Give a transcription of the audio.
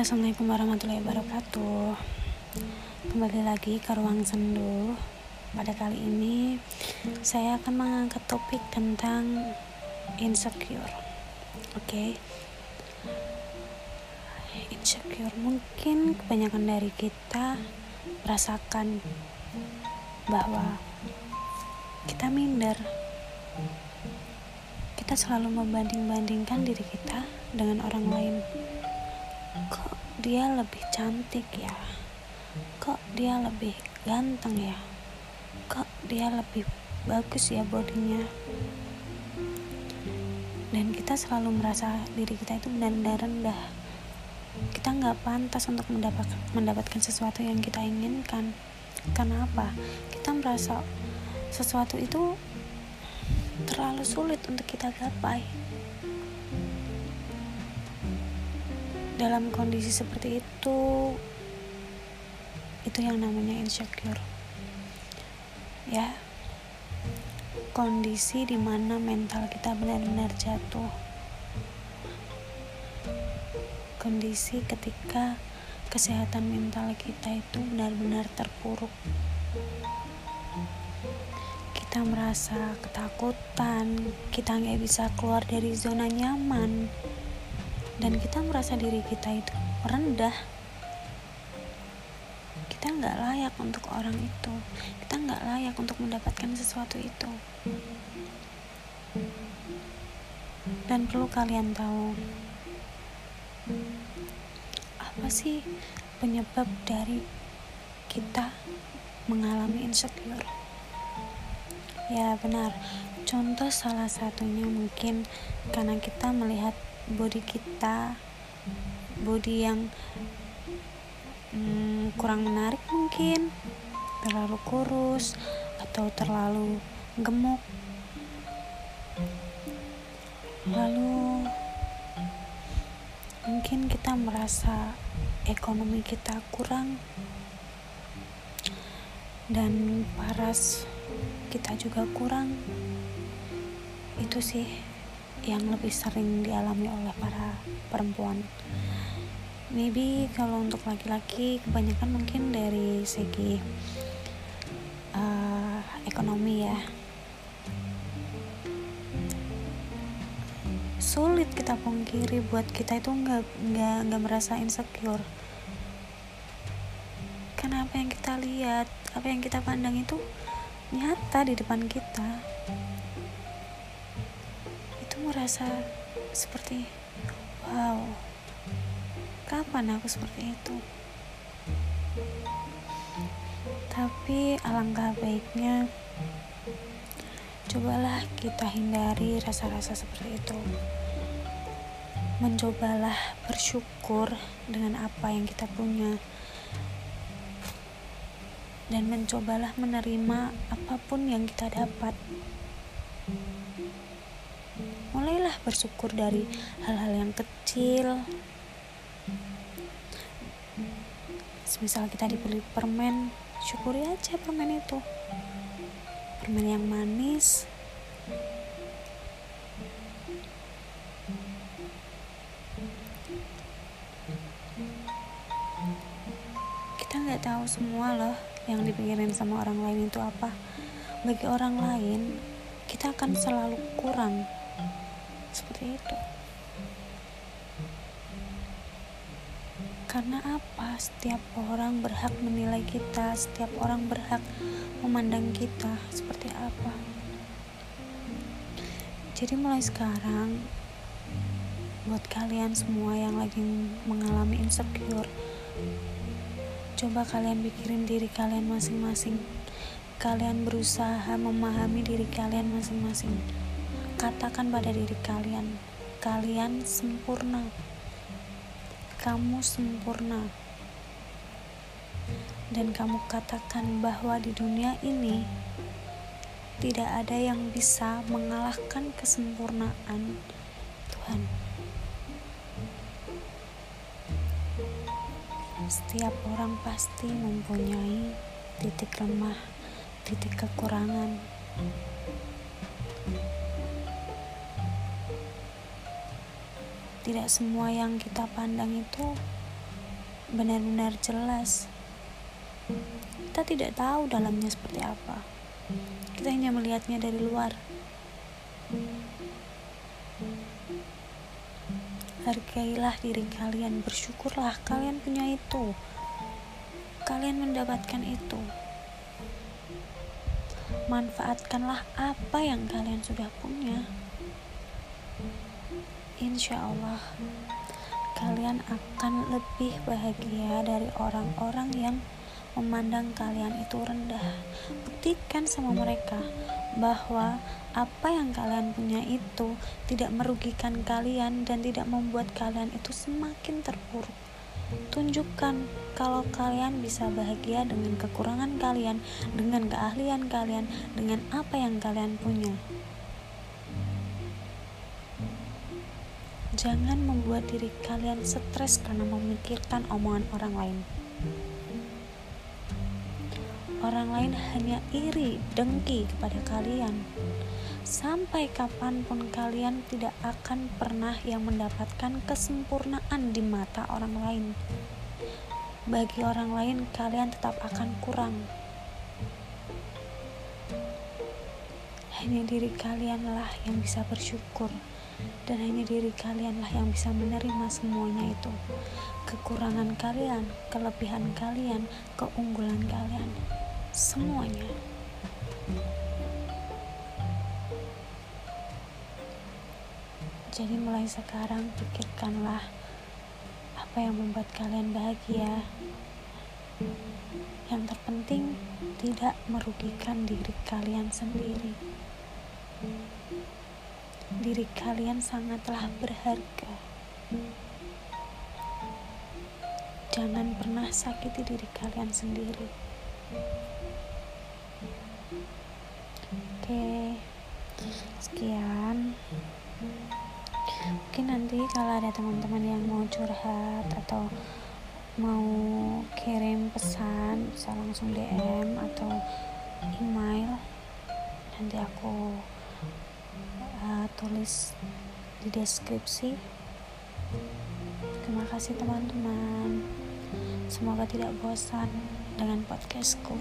Assalamualaikum warahmatullahi wabarakatuh. Kembali lagi ke ruang sendu. Pada kali ini, saya akan mengangkat topik tentang insecure. Oke, okay? insecure mungkin kebanyakan dari kita merasakan bahwa kita minder. Kita selalu membanding-bandingkan diri kita dengan orang lain kok dia lebih cantik ya? Kok dia lebih ganteng ya? Kok dia lebih bagus ya bodinya? Dan kita selalu merasa diri kita itu benar-benar rendah. Kita nggak pantas untuk mendapat, mendapatkan sesuatu yang kita inginkan. Karena apa? Kita merasa sesuatu itu terlalu sulit untuk kita gapai dalam kondisi seperti itu itu yang namanya insecure. Ya kondisi di mana mental kita benar-benar jatuh. Kondisi ketika kesehatan mental kita itu benar-benar terpuruk. Kita merasa ketakutan kita nggak bisa keluar dari zona nyaman dan kita merasa diri kita itu rendah. Kita nggak layak untuk orang itu. Kita nggak layak untuk mendapatkan sesuatu itu. Dan perlu kalian tahu apa sih penyebab dari kita mengalami insecure? Ya benar. Contoh salah satunya mungkin karena kita melihat body kita body yang hmm, kurang menarik mungkin terlalu kurus atau terlalu gemuk. Lalu mungkin kita merasa ekonomi kita kurang dan paras kita juga kurang. Itu sih yang lebih sering dialami oleh para perempuan. Maybe kalau untuk laki-laki kebanyakan mungkin dari segi uh, ekonomi ya. Sulit kita pungkiri buat kita itu nggak nggak nggak merasa insecure. Karena apa yang kita lihat apa yang kita pandang itu nyata di depan kita merasa seperti wow kapan aku seperti itu? Tapi alangkah baiknya cobalah kita hindari rasa-rasa seperti itu. Mencobalah bersyukur dengan apa yang kita punya. Dan mencobalah menerima apa pun yang kita dapat mulailah bersyukur dari hal-hal yang kecil. Misal kita dibeli permen syukuri aja permen itu. Permen yang manis. Kita nggak tahu semua loh yang dipikirin sama orang lain itu apa. Bagi orang lain kita akan selalu kurang seperti itu. Karena apa? Setiap orang berhak menilai kita setiap orang berhak memandang kita. Seperti apa? Jadi mulai sekarang buat kalian semua yang lagi mengalami insecure coba kalian pikirin diri kalian masing-masing. Kalian berusaha memahami diri kalian masing-masing Katakan pada diri kalian, kalian sempurna. Kamu sempurna. Dan kamu katakan bahwa di dunia ini tidak ada yang bisa mengalahkan kesempurnaan Tuhan. Setiap orang pasti mempunyai titik lemah, titik kekurangan. Tidak semua yang kita pandang itu benar-benar jelas. Kita tidak tahu dalamnya seperti apa. Kita hanya melihatnya dari luar. Hargailah diri kalian, bersyukurlah kalian punya itu. Kalian mendapatkan itu. Manfaatkanlah apa yang kalian sudah punya. Insya Allah, kalian akan lebih bahagia dari orang-orang yang memandang kalian itu rendah. Buktikan sama mereka bahwa apa yang kalian punya itu tidak merugikan kalian dan tidak membuat kalian itu semakin terpuruk. Tunjukkan kalau kalian bisa bahagia dengan kekurangan kalian, dengan keahlian kalian, dengan apa yang kalian punya. Jangan membuat diri kalian stres karena memikirkan omongan orang lain. Orang lain hanya iri, dengki kepada kalian. Sampai kapan pun kalian tidak akan pernah yang mendapatkan kesempurnaan di mata orang lain. Bagi orang lain, kalian tetap akan kurang. Hanya diri kalianlah yang bisa bersyukur dan hanya diri kalianlah yang bisa menerima semuanya itu. Kekurangan kalian, kelebihan kalian, keunggulan kalian. Semuanya. Jadi mulai sekarang pikirkanlah apa yang membuat kalian bahagia. Yang terpenting tidak merugikan diri kalian sendiri diri kalian sangatlah berharga. Jangan pernah sakiti diri kalian sendiri. Oke, sekian. Mungkin nanti kalau ada teman-teman yang mau curhat atau mau kirim pesan bisa langsung DM atau email nanti aku uh, tulis di deskripsi. Terima kasih teman-teman. Semoga tidak bosan dengan podcastku